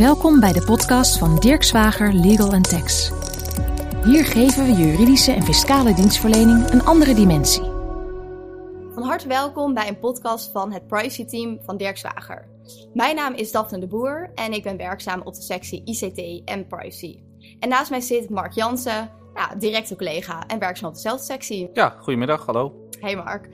Welkom bij de podcast van Dirk Zwager Legal Tax. Hier geven we juridische en fiscale dienstverlening een andere dimensie. Van harte welkom bij een podcast van het Privacy Team van Dirk Zwager. Mijn naam is Daphne de Boer en ik ben werkzaam op de sectie ICT en Privacy. En naast mij zit Mark Jansen, ja, directe collega en werkzaam op dezelfde sectie. Ja, goedemiddag, hallo. Hey Mark.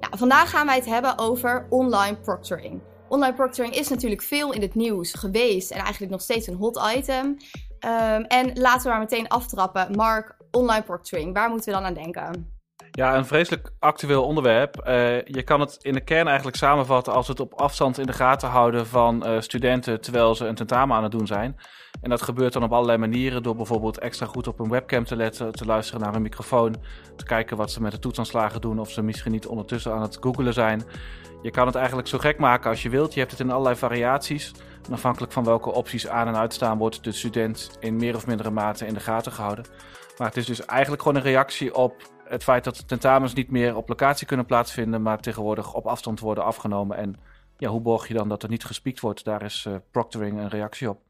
Nou, vandaag gaan wij het hebben over online proctoring. Online proctoring is natuurlijk veel in het nieuws geweest en eigenlijk nog steeds een hot item. Ehm, en laten we maar meteen aftrappen. Mark, online proctoring, waar moeten we dan aan denken? Ja, een vreselijk actueel onderwerp. Uh, je kan het in de kern eigenlijk samenvatten als het op afstand in de gaten houden van uh, studenten terwijl ze een tentamen aan het doen zijn. En dat gebeurt dan op allerlei manieren door bijvoorbeeld extra goed op een webcam te letten, te luisteren naar een microfoon, te kijken wat ze met de toetsaanslagen doen of ze misschien niet ondertussen aan het googelen zijn. Je kan het eigenlijk zo gek maken als je wilt. Je hebt het in allerlei variaties. En afhankelijk van welke opties aan en uitstaan, wordt de student in meer of mindere mate in de gaten gehouden. Maar het is dus eigenlijk gewoon een reactie op het feit dat tentamens niet meer op locatie kunnen plaatsvinden, maar tegenwoordig op afstand worden afgenomen. En ja, hoe borg je dan dat er niet gespiekt wordt? Daar is uh, proctoring een reactie op.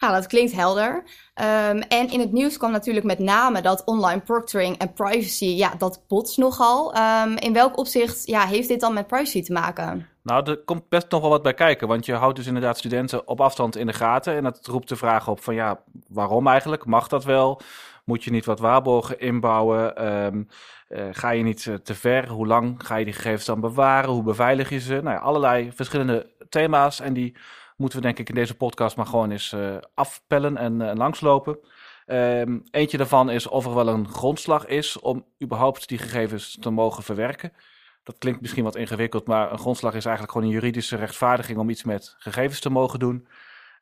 Ja, dat klinkt helder. Um, en in het nieuws kwam natuurlijk met name dat online proctoring en privacy, ja, dat botst nogal. Um, in welk opzicht ja, heeft dit dan met privacy te maken? Nou, er komt best nog wel wat bij kijken, want je houdt dus inderdaad studenten op afstand in de gaten. En dat roept de vraag op van ja, waarom eigenlijk? Mag dat wel? Moet je niet wat waarborgen inbouwen? Um, uh, ga je niet uh, te ver? Hoe lang ga je die gegevens dan bewaren? Hoe beveilig je ze? Nou allerlei verschillende thema's en die moeten we denk ik in deze podcast maar gewoon eens uh, afpellen en uh, langslopen. Um, eentje daarvan is of er wel een grondslag is om überhaupt die gegevens te mogen verwerken. Dat klinkt misschien wat ingewikkeld, maar een grondslag is eigenlijk gewoon een juridische rechtvaardiging om iets met gegevens te mogen doen.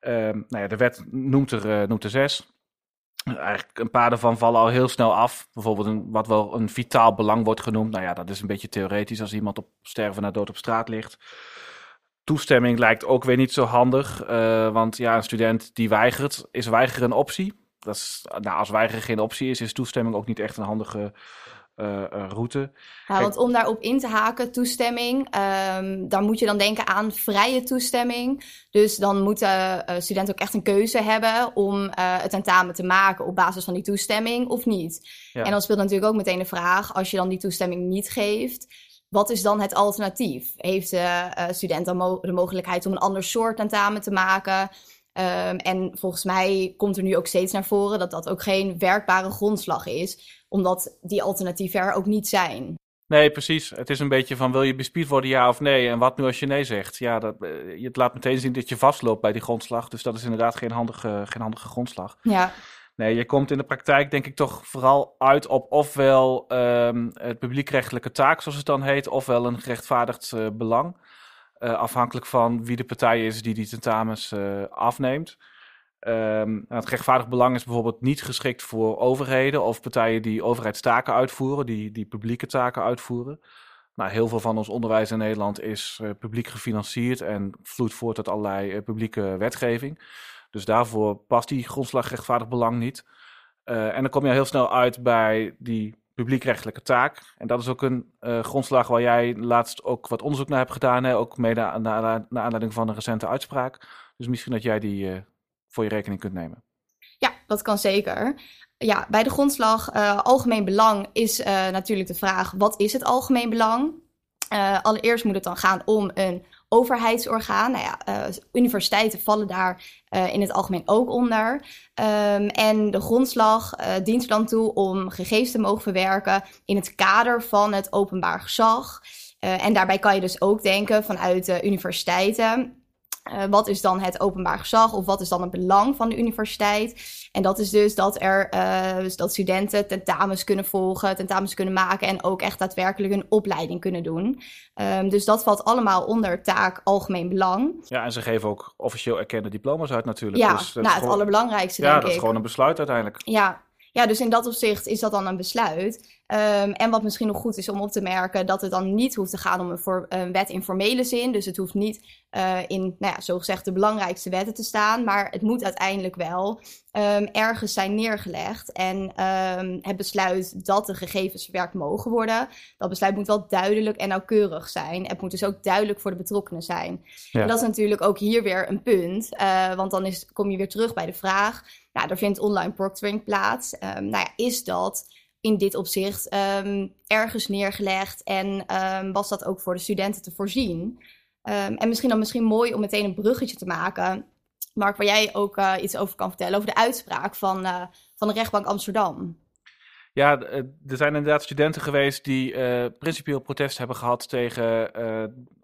Um, nou ja, de wet noemt er, uh, noemt er zes. Eigenlijk een paar daarvan vallen al heel snel af. Bijvoorbeeld een, wat wel een vitaal belang wordt genoemd. Nou ja, dat is een beetje theoretisch als iemand op sterven na dood op straat ligt toestemming lijkt ook weer niet zo handig. Uh, want ja, een student die weigert, is weigeren een optie. Dat is, nou, als weigeren geen optie is, is toestemming ook niet echt een handige uh, uh, route. Ja, want om daarop in te haken, toestemming, um, dan moet je dan denken aan vrije toestemming. Dus dan moeten studenten ook echt een keuze hebben om het tentamen te maken op basis van die toestemming of niet. Ja. En dan speelt natuurlijk ook meteen de vraag, als je dan die toestemming niet geeft, wat is dan het alternatief? Heeft de uh, student dan mo de mogelijkheid om een ander soort tentamen te maken? Um, en volgens mij komt er nu ook steeds naar voren dat dat ook geen werkbare grondslag is, omdat die alternatieven er ook niet zijn. Nee, precies. Het is een beetje van wil je bespied worden, ja of nee? En wat nu als je nee zegt? Ja, dat, uh, het laat meteen zien dat je vastloopt bij die grondslag. Dus dat is inderdaad geen handige, geen handige grondslag. Ja. Nee, je komt in de praktijk denk ik toch vooral uit op ofwel um, het publiekrechtelijke taak, zoals het dan heet, ofwel een gerechtvaardigd uh, belang. Uh, afhankelijk van wie de partij is die die tentamens uh, afneemt. Um, het gerechtvaardigd belang is bijvoorbeeld niet geschikt voor overheden of partijen die overheidstaken uitvoeren, die, die publieke taken uitvoeren. Nou, heel veel van ons onderwijs in Nederland is publiek gefinancierd en vloeit voort uit allerlei publieke wetgeving. Dus daarvoor past die grondslag rechtvaardig belang niet. Uh, en dan kom je heel snel uit bij die publiekrechtelijke taak. En dat is ook een uh, grondslag waar jij laatst ook wat onderzoek naar hebt gedaan. Hè? Ook mede naar, aanleiding van een recente uitspraak. Dus misschien dat jij die uh, voor je rekening kunt nemen. Ja, dat kan zeker. Ja, bij de grondslag algemeen belang is natuurlijk de vraag: wat is het algemeen belang? allereerst moet het dan gaan om een overheidsorgaan. Nou ja, uh, universiteiten vallen daar uh, in het algemeen ook onder. Um, en de grondslag uh, dient er dan toe om gegevens te mogen verwerken in het kader van het openbaar gezag. en daarbij kan je dus ook denken vanuit universiteiten. Uh, wat is dan het openbaar gezag of wat is dan het belang van de universiteit? En dat is dus dat er uh, dus dat studenten tentamens kunnen volgen, tentamens kunnen maken en ook echt daadwerkelijk een opleiding kunnen doen. Um, dus dat valt allemaal onder taak algemeen belang. Ja, en ze geven ook officieel erkende diploma's uit natuurlijk. Ja, dus nou, het gewoon, allerbelangrijkste ja, denk ik. Ja, dat is gewoon een besluit uiteindelijk. Ja, ja, dus in dat opzicht is dat dan een besluit. Um, en wat misschien nog goed is om op te merken, dat het dan niet hoeft te gaan om een, voor, een wet in formele zin. Dus het hoeft niet uh, in, nou ja, zogezegd, de belangrijkste wetten te staan. Maar het moet uiteindelijk wel um, ergens zijn neergelegd. En um, het besluit dat de gegevens verwerkt mogen worden, dat besluit moet wel duidelijk en nauwkeurig zijn. Het moet dus ook duidelijk voor de betrokkenen zijn. Ja. En dat is natuurlijk ook hier weer een punt. Uh, want dan is, kom je weer terug bij de vraag. Nou, er vindt online proctoring plaats. nou ja, is dat in dit opzicht um, ergens neergelegd en um, was dat ook voor de studenten te voorzien. Um, en misschien dan misschien mooi om meteen een bruggetje te maken, Mark, waar jij ook uh, iets over kan vertellen, over de uitspraak van, uh, van de rechtbank Amsterdam. Ja, er zijn inderdaad studenten geweest die principieel protest hebben gehad tegen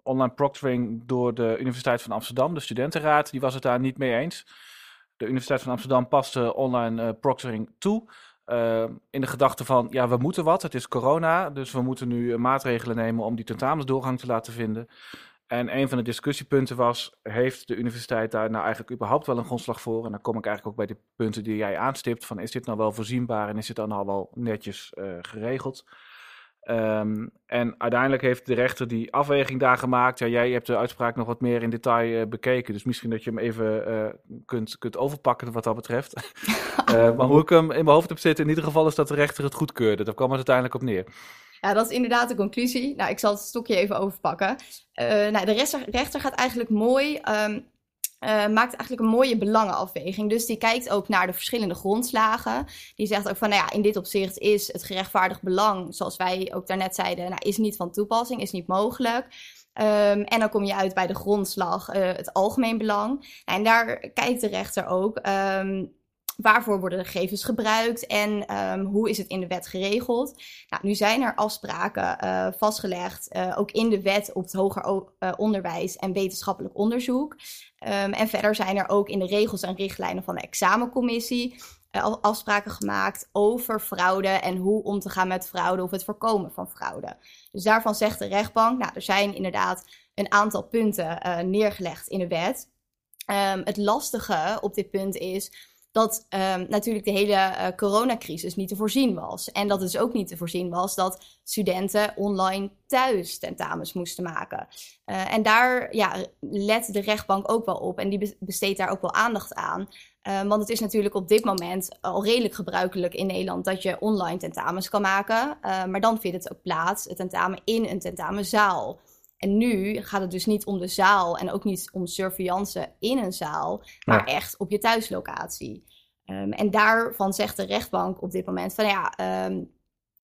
online proctoring door de Universiteit van Amsterdam. De studentenraad die was het daar niet mee eens. De Universiteit van Amsterdam paste online proctoring toe. Uh, in de gedachte van, ja, we moeten wat, het is corona, dus we moeten nu maatregelen nemen om die tentamensdoorgang te laten vinden. En een van de discussiepunten was, heeft de universiteit daar nou eigenlijk überhaupt wel een grondslag voor? En dan kom ik eigenlijk ook bij de punten die jij aanstipt, van is dit nou wel voorzienbaar en is dit dan al wel netjes uh, geregeld? Um, en uiteindelijk heeft de rechter die afweging daar gemaakt. Ja, jij hebt de uitspraak nog wat meer in detail uh, bekeken. Dus misschien dat je hem even uh, kunt, kunt overpakken wat dat betreft. uh, maar hoe ik hem in mijn hoofd heb zitten, in ieder geval is dat de rechter het goedkeurde. Daar kwam het uiteindelijk op neer. Ja, dat is inderdaad de conclusie. Nou, ik zal het stokje even overpakken. nou, de rechter, rechter gaat eigenlijk mooi um, uh, maakt eigenlijk een mooie belangenafweging. Dus die kijkt ook naar de verschillende grondslagen. Die zegt ook van, nou ja, in dit opzicht is het gerechtvaardigd belang, zoals wij ook daarnet zeiden, nou, is niet van toepassing, is niet mogelijk. Um, en dan kom je uit bij de grondslag, uh, het algemeen belang. en daar kijkt de rechter ook. Um, Waarvoor worden de gegevens gebruikt en um, hoe is het in de wet geregeld? Nou, nu zijn er afspraken uh, vastgelegd, uh, ook in de wet op het hoger uh, onderwijs en wetenschappelijk onderzoek. Um, en verder zijn er ook in de regels en richtlijnen van de examencommissie afspraken gemaakt over fraude en hoe om te gaan met fraude of het voorkomen van fraude. Dus daarvan zegt de rechtbank, nou, er zijn inderdaad een aantal punten neergelegd in de wet. Um, het lastige op dit punt is dat um, natuurlijk de hele uh, coronacrisis niet te voorzien was. En dat het dus ook niet te voorzien was dat studenten online thuis tentamens moesten maken. Uh, en daar ja, let de rechtbank ook wel op en die besteedt daar ook wel aandacht aan. Uh, want het is natuurlijk op dit moment al redelijk gebruikelijk in Nederland dat je online tentamens kan maken. maar dan vindt het ook plaats, het tentamen in een tentamenzaal. En nu gaat het dus niet om de zaal en ook niet om surveillance in een zaal, maar echt op je thuislocatie. Um, en daarvan zegt de rechtbank op dit moment van ja, um,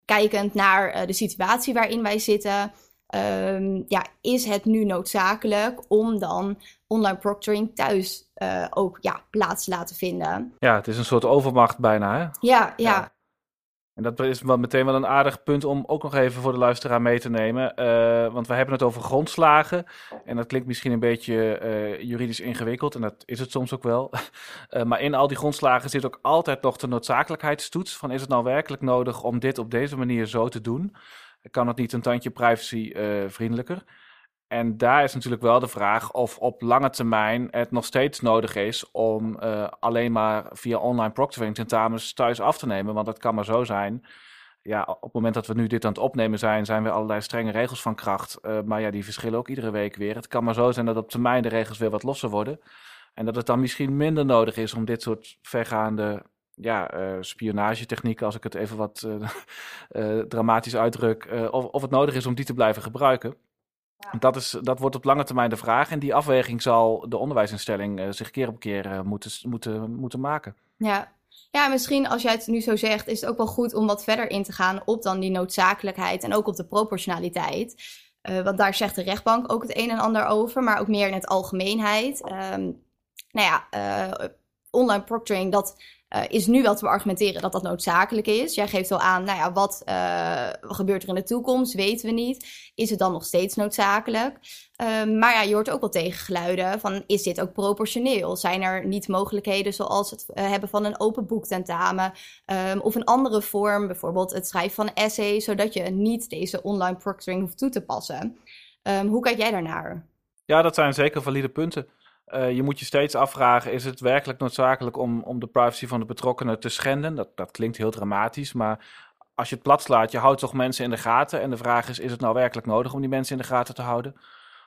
kijkend naar uh, de situatie waarin wij zitten, um, ja, is het nu noodzakelijk om dan online proctoring thuis uh, ook ja, plaats te laten vinden? Ja, het is een soort overmacht bijna. Hè? Ja, ja. ja. En dat is meteen wel een aardig punt om ook nog even voor de luisteraar mee te nemen. Uh, want we hebben het over grondslagen. En dat klinkt misschien een beetje uh, juridisch ingewikkeld. En dat is het soms ook wel. uh, maar in al die grondslagen zit ook altijd nog de noodzakelijkheidstoets. Van is het nou werkelijk nodig om dit op deze manier zo te doen? Kan het niet een tandje privacyvriendelijker? En daar is natuurlijk wel de vraag of op lange termijn het nog steeds nodig is om uh, alleen maar via online proctoring tentamens thuis af te nemen. Want het kan maar zo zijn. Ja, op het moment dat we nu dit aan het opnemen zijn, zijn weer allerlei strenge regels van kracht. Uh, maar ja, die verschillen ook iedere week weer. Het kan maar zo zijn dat op termijn de regels weer wat losser worden. En dat het dan misschien minder nodig is om dit soort vergaande ja, uh, spionagetechnieken, als ik het even wat dramatisch uitdruk, of, of het nodig is om die te blijven gebruiken. Dat, is, dat wordt op lange termijn de vraag. En die afweging zal de onderwijsinstelling uh, zich keer op keer uh, moeten, moeten, moeten maken. Ja. ja, misschien als jij het nu zo zegt, is het ook wel goed om wat verder in te gaan op dan die noodzakelijkheid en ook op de proportionaliteit. Uh, want daar zegt de rechtbank ook het een en ander over, maar ook meer in het algemeenheid. Um, nou ja, online proctoring, dat uh, is nu wel te argumenteren dat dat noodzakelijk is. Jij geeft wel aan, nou ja, wat uh, gebeurt er in de toekomst, weten we niet. Is het dan nog steeds noodzakelijk? Uh, maar ja, je hoort ook wel tegengeluiden van, is dit ook proportioneel? Zijn er niet mogelijkheden zoals het uh, hebben van een open boektentamen um, of een andere vorm, bijvoorbeeld het schrijven van een essay, zodat je niet deze online proctoring hoeft toe te passen? Um, hoe kijk jij daarnaar? Ja, dat zijn zeker valide punten. Uh, je moet je steeds afvragen: is het werkelijk noodzakelijk om, om de privacy van de betrokkenen te schenden? Dat, dat klinkt heel dramatisch, maar als je het plat slaat, je houdt toch mensen in de gaten. En de vraag is, is het nou werkelijk nodig om die mensen in de gaten te houden?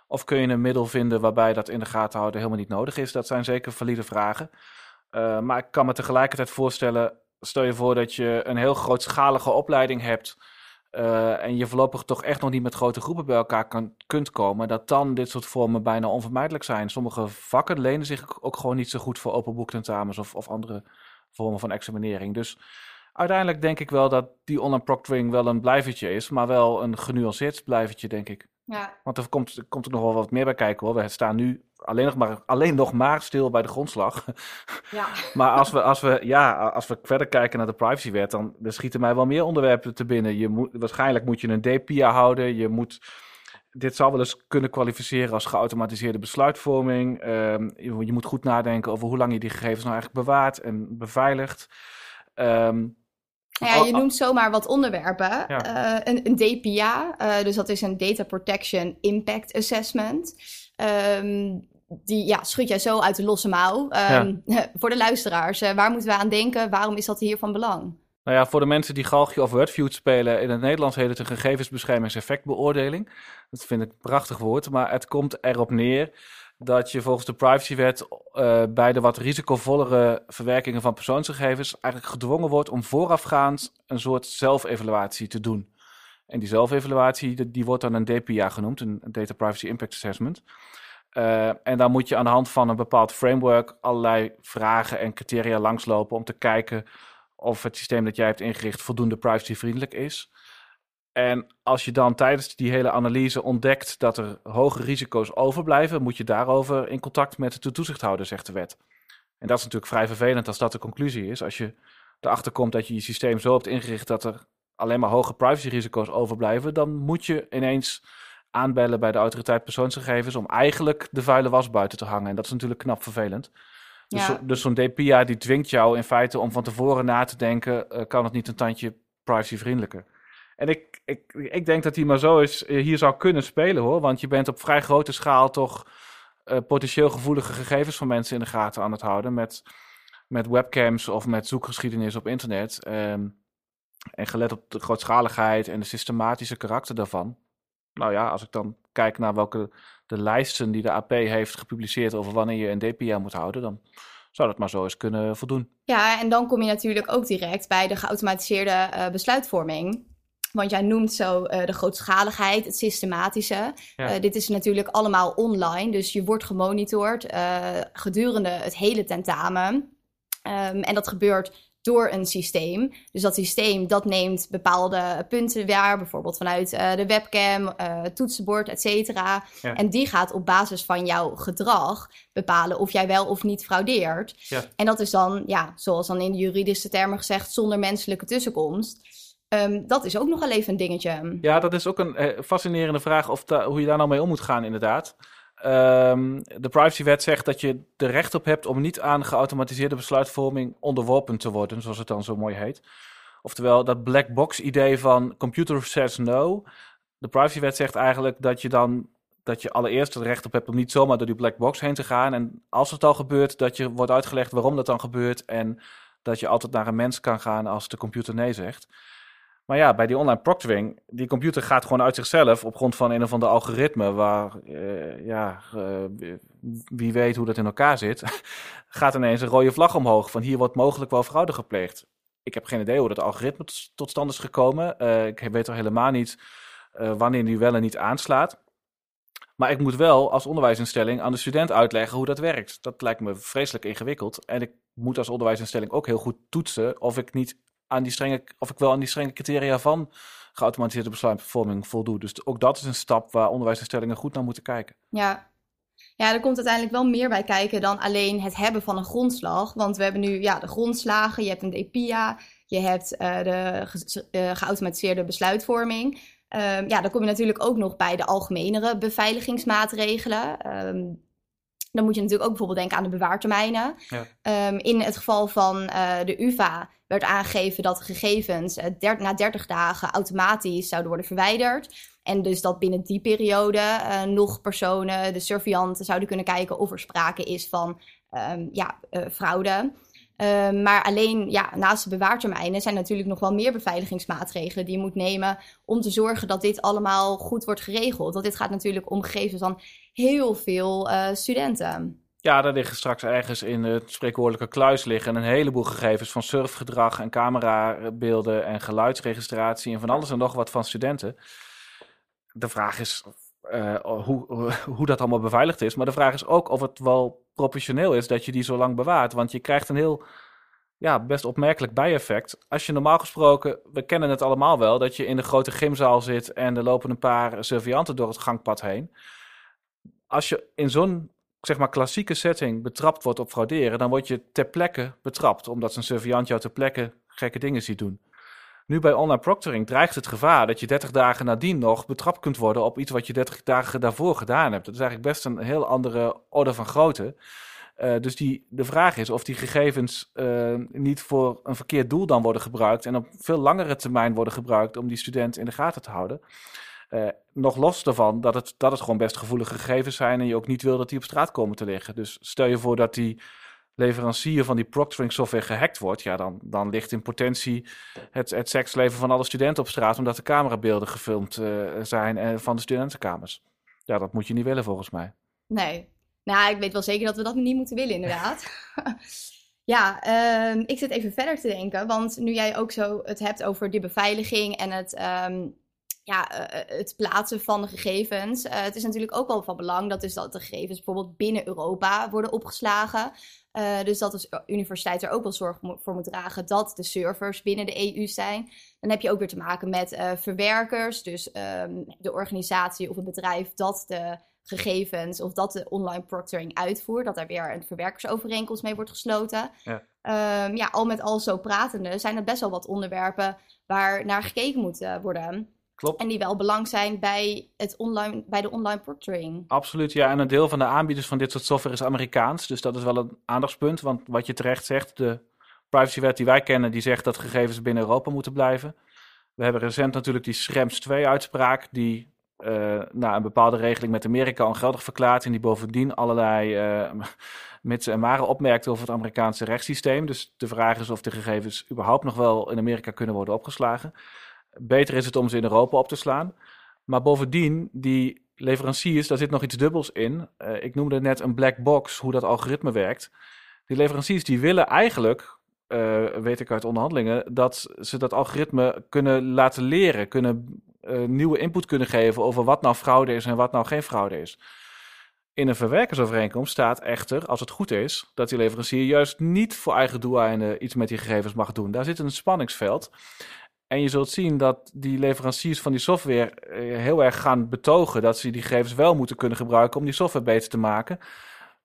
Of kun je een middel vinden waarbij dat in de gaten houden helemaal niet nodig is? Dat zijn zeker valide vragen. Uh, maar ik kan me tegelijkertijd voorstellen, stel je voor dat je een heel grootschalige opleiding hebt uh, en je voorlopig toch echt nog niet met grote groepen bij elkaar kunt komen, dat dan dit soort vormen bijna onvermijdelijk zijn. Sommige vakken lenen zich ook gewoon niet zo goed voor open boektentamens of, of andere vormen van examinering. Dus uiteindelijk denk ik wel dat die online proctoring wel een blijvertje is, maar wel een genuanceerd blijvertje, denk ik. Ja. Want er komt, er komt er nog wel wat meer bij kijken hoor. We staan nu alleen nog maar, alleen nog maar stil bij de grondslag. Ja. maar als we, als, we, ja, als we verder kijken naar de privacywet, dan, dan schieten mij wel meer onderwerpen te binnen. Je moet, waarschijnlijk moet je een DPIA houden. Je moet, dit zou wel eens kunnen kwalificeren als geautomatiseerde besluitvorming. Je, je, moet goed nadenken over hoe lang je die gegevens nou eigenlijk bewaart en beveiligt. Um, ja, je noemt zomaar wat onderwerpen. Uh, een, een, DPA, uh, dus dat is een Data Protection Impact Assessment. Um, die ja, schud jij zo uit de losse mouw. Um, ja. voor de luisteraars, uh, waar moeten we aan denken? Waarom is dat hier van belang? Nou ja, voor de mensen die Galgje of Wordfeud spelen, in het Nederlands heet het een gegevensbeschermingseffectbeoordeling. Dat vind ik een prachtig woord, maar het komt erop neer dat je volgens de privacywet uh, bij de wat risicovollere verwerkingen van persoonsgegevens eigenlijk gedwongen wordt om voorafgaand een soort zelfevaluatie te doen. En die zelfevaluatie, die, wordt dan een DPA genoemd, een Data Privacy Impact Assessment. Uh, en dan moet je aan de hand van een bepaald framework allerlei vragen en criteria langslopen om te kijken of het systeem dat jij hebt ingericht voldoende privacyvriendelijk is. En als je dan tijdens die hele analyse ontdekt dat er hoge risico's overblijven, moet je daarover in contact met de toezichthouder, zegt de wet. En dat is natuurlijk vrij vervelend als dat de conclusie is. Als je erachter komt dat je je systeem zo hebt ingericht dat er alleen maar hoge privacyrisico's overblijven, dan moet je ineens aanbellen bij de autoriteit persoonsgegevens om eigenlijk de vuile was buiten te hangen. En dat is natuurlijk knap vervelend. Dus, ja. dus zo'n DPA die dwingt jou in feite om van tevoren na te denken, uh, kan het niet een tandje privacyvriendelijker? En ik, ik, ik denk dat hij maar zo is, eh, hier zou kunnen spelen hoor. Want je bent op vrij grote schaal toch uh, potentieel gevoelige gegevens van mensen in de gaten aan het houden. Met, met webcams of met zoekgeschiedenis op internet. Um, en gelet op de grootschaligheid en de systematische karakter daarvan. Nou ja, als ik dan kijk naar welke de lijsten die de AP heeft gepubliceerd over wanneer je een DPA moet houden, dan zou dat maar zo eens kunnen voldoen. Ja, en dan kom je natuurlijk ook direct bij de geautomatiseerde uh, besluitvorming. Want jij noemt zo uh, de grootschaligheid, het systematische. Ja. Uh, dit is natuurlijk allemaal online, dus je wordt gemonitord uh, gedurende het hele tentamen. Um, en dat gebeurt door een systeem. Dus dat systeem dat neemt bepaalde punten waar, bijvoorbeeld vanuit de webcam, toetsenbord, et cetera. Ja. En die gaat op basis van jouw gedrag bepalen of jij wel of niet fraudeert. Ja. En dat is dan, ja, zoals dan in de juridische termen gezegd, zonder menselijke tussenkomst. Um, dat is ook nog even een dingetje. Ja, dat is ook een eh, fascinerende vraag of hoe je daar nou mee om moet gaan, inderdaad. Um, de privacywet zegt dat je er recht op hebt om niet aan geautomatiseerde besluitvorming onderworpen te worden, zoals het dan zo mooi heet. Oftewel, dat black box idee van computer says no. De privacywet zegt eigenlijk dat je dan dat je allereerst het recht op hebt om niet zomaar door die black box heen te gaan. En als het al gebeurt, dat je wordt uitgelegd waarom dat dan gebeurt. En dat je altijd naar een mens kan gaan als de computer nee zegt. Maar ja, bij die online proctoring, die computer gaat gewoon uit zichzelf op grond van een of ander algoritme waar, uh, ja, uh, wie weet hoe dat in elkaar zit, gaat ineens een rode vlag omhoog van hier wordt mogelijk wel fraude gepleegd. Ik heb geen idee hoe dat algoritme tot stand is gekomen. Uh, ik weet er helemaal niet wanneer die wel en niet aanslaat. Maar ik moet wel als onderwijsinstelling aan de student uitleggen hoe dat werkt. Dat lijkt me vreselijk ingewikkeld. En ik moet als onderwijsinstelling ook heel goed toetsen of ik niet aan die strenge, of ik wel aan die strenge criteria van geautomatiseerde besluitvorming voldoe. Dus ook dat is een stap waar onderwijsinstellingen goed naar moeten kijken. Ja. Ja, er komt uiteindelijk wel meer bij kijken dan alleen het hebben van een grondslag. Want we hebben nu ja, de grondslagen, je hebt een DPIA, je hebt uh, de ge uh, geautomatiseerde besluitvorming. Um, ja, dan kom je natuurlijk ook nog bij de algemenere beveiligingsmaatregelen. Um, dan moet je natuurlijk ook bijvoorbeeld denken aan de bewaartermijnen. Ja. Um, in het geval van uh, de UvA werd aangegeven dat de gegevens uh, der na 30 dagen automatisch zouden worden verwijderd. En dus dat binnen die periode uh, nog personen, de surveillanten, zouden kunnen kijken of er sprake is van um, ja, fraude. Ehm, maar alleen ja, naast de bewaartermijnen zijn natuurlijk nog wel meer beveiligingsmaatregelen die je moet nemen om te zorgen dat dit allemaal goed wordt geregeld. Want dit gaat natuurlijk om gegevens van heel veel uh, studenten. Ja, daar liggen straks ergens in het spreekwoordelijke kluis liggen een heleboel gegevens van surfgedrag en camerabeelden en geluidsregistratie en van alles en nog wat van studenten. De vraag is hoe, hoe dat allemaal beveiligd is, maar de vraag is ook of het wel proportioneel is dat je die zo lang bewaart. Want je krijgt een heel, ja, best opmerkelijk bijeffect. Als je normaal gesproken, we kennen het allemaal wel, dat je in de grote gymzaal zit en er lopen een paar surveillanten door het gangpad heen. Als je in zo'n zeg maar klassieke setting betrapt wordt op frauderen, dan word je ter plekke betrapt, omdat een surveillant jou ter plekke gekke dingen ziet doen. Nu bij online proctoring dreigt het gevaar dat je 30 dagen nadien nog betrapt kunt worden op iets wat je 30 dagen daarvoor gedaan hebt. Dat is eigenlijk best een heel andere orde van grootte. Uh, dus die, de vraag is of die gegevens uh, niet voor een verkeerd doel dan worden gebruikt en op veel langere termijn worden gebruikt om die student in de gaten te houden. Uh, nog los daarvan dat het, dat het gewoon best gevoelige gegevens zijn en je ook niet wil dat die op straat komen te liggen. Dus stel je voor dat die leverancier van die proctoring software gehackt wordt, ja, dan, dan ligt in potentie het, het seksleven van alle studenten op straat, omdat de camerabeelden gefilmd uh, zijn uh, van de studentenkamers. Ja, dat moet je niet willen volgens mij. Nee. Nou, ik weet wel zeker dat we dat niet moeten willen, inderdaad. ja, uh, ik zit even verder te denken, want nu jij ook zo het hebt over die beveiliging en het. Um, ja, uh, het plaatsen van de gegevens. Het is natuurlijk ook wel van belang dat, dus dat de gegevens bijvoorbeeld binnen Europa worden opgeslagen. Uh, dus dat de universiteit er ook wel zorg voor moet dragen dat de servers binnen de EU zijn. Dan heb je ook weer te maken met uh, verwerkers, dus um, de organisatie of het bedrijf dat de gegevens of dat de online proctoring uitvoert, dat daar weer een verwerkersovereenkomst mee wordt gesloten. Ja. Um, ja, al met al zo pratende zijn er best wel wat onderwerpen waar naar gekeken moet worden. Klopt. En die wel belang zijn bij, het online, bij de online proctoring. Absoluut, ja. En een deel van de aanbieders van dit soort software is Amerikaans. Dus dat is wel een aandachtspunt. Want wat je terecht zegt, de privacywet die wij kennen, die zegt dat gegevens binnen Europa moeten blijven. We hebben recent natuurlijk die Schrems 2-uitspraak, die uh, nou, een bepaalde regeling met Amerika ongeldig verklaart. En die bovendien allerlei uh, mitsen en maren opmerkt over het Amerikaanse rechtssysteem. Dus de vraag is of de gegevens überhaupt nog wel in Amerika kunnen worden opgeslagen. Beter is het om ze in Europa op te slaan. Maar bovendien, die leveranciers, daar zit nog iets dubbels in. Uh, ik noemde net een black box, hoe dat algoritme werkt. Die leveranciers die willen eigenlijk, uh, weet ik uit onderhandelingen, dat ze dat algoritme kunnen laten leren, kunnen uh, nieuwe input kunnen geven over wat nou fraude is en wat nou geen fraude is. In een verwerkersovereenkomst staat echter, als het goed is, dat die leverancier juist niet voor eigen doeleinden iets met die gegevens mag doen. Daar zit een spanningsveld. En je zult zien dat die leveranciers van die software eh, heel erg gaan betogen dat ze die gegevens wel moeten kunnen gebruiken om die software beter te maken.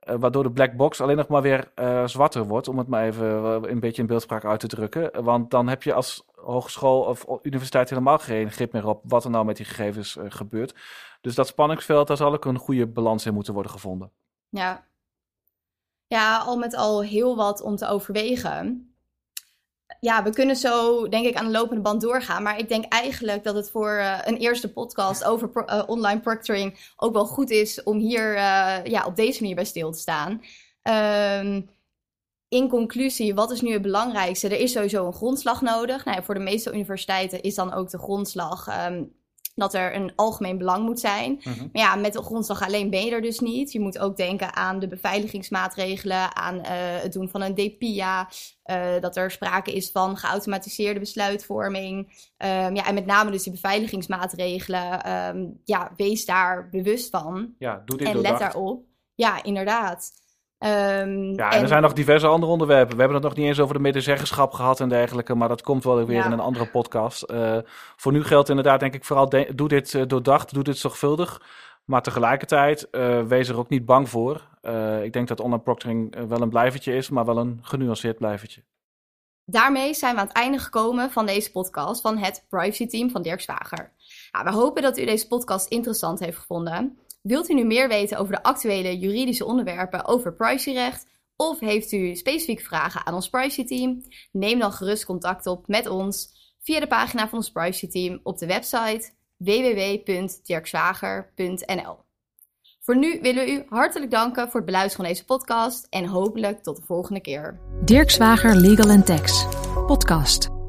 Uh, waardoor de black box alleen nog maar weer uh, zwarter wordt, om het maar even een beetje in beeldspraak uit te drukken. Want dan heb je als hogeschool of universiteit helemaal geen grip meer op wat er nou met die gegevens gebeurt. Dus dat spanningsveld, daar zal ook een goede balans in moeten worden gevonden. Ja. Ja, al met al heel wat om te overwegen ja, we kunnen zo denk ik aan de lopende band doorgaan. Maar ik denk eigenlijk dat het voor uh, een eerste podcast over uh, online proctoring ook wel goed is om hier uh, ja, op deze manier bij stil te staan. Um, in conclusie, wat is nu het belangrijkste? Er is sowieso een grondslag nodig. Nou, ja, voor de meeste universiteiten is dan ook de grondslag um, dat er een algemeen belang moet zijn. -hmm. Maar ja, met de grondslag alleen ben je er dus niet. Je moet ook denken aan de beveiligingsmaatregelen, aan uh, het doen van een DPIA, uh, dat er sprake is van geautomatiseerde besluitvorming. Um, ja, en met name dus die beveiligingsmaatregelen. Um, ja, wees daar bewust van. Ja, doe dit En doordacht. let daarop. Ja, inderdaad. Um, ja, en, en, er zijn nog diverse andere onderwerpen. We hebben het nog niet eens over de medezeggenschap gehad en dergelijke, maar dat komt wel weer ja. in een andere podcast. Uh, voor nu geldt inderdaad, denk ik, vooral de, doe dit uh, doordacht, doe dit zorgvuldig. Maar tegelijkertijd, uh, wees er ook niet bang voor. ik denk dat online proctoring wel een blijvertje is, maar wel een genuanceerd blijvertje. Daarmee zijn we aan het einde gekomen van deze podcast van het Privacy Team van Dirk Zwager. Ja, we hopen dat u deze podcast interessant heeft gevonden. Wilt u nu meer weten over de actuele juridische onderwerpen over privacyrecht? Of heeft u specifieke vragen aan ons privacy team? Neem dan gerust contact op met ons via de pagina van ons privacy team op de website www.dirkzwager.nl. Voor nu willen we u hartelijk danken voor het beluisteren van deze podcast en hopelijk tot de volgende keer. Dirk Zwager Legal Tax podcast.